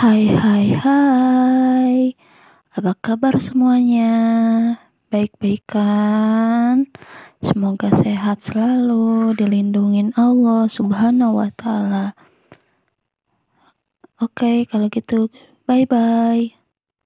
Hai hai hai. Apa kabar semuanya? Baik-baik kan Semoga sehat selalu Dilindungin Allah subhanahu wa ta'ala. Oke kalau gitu Bye bye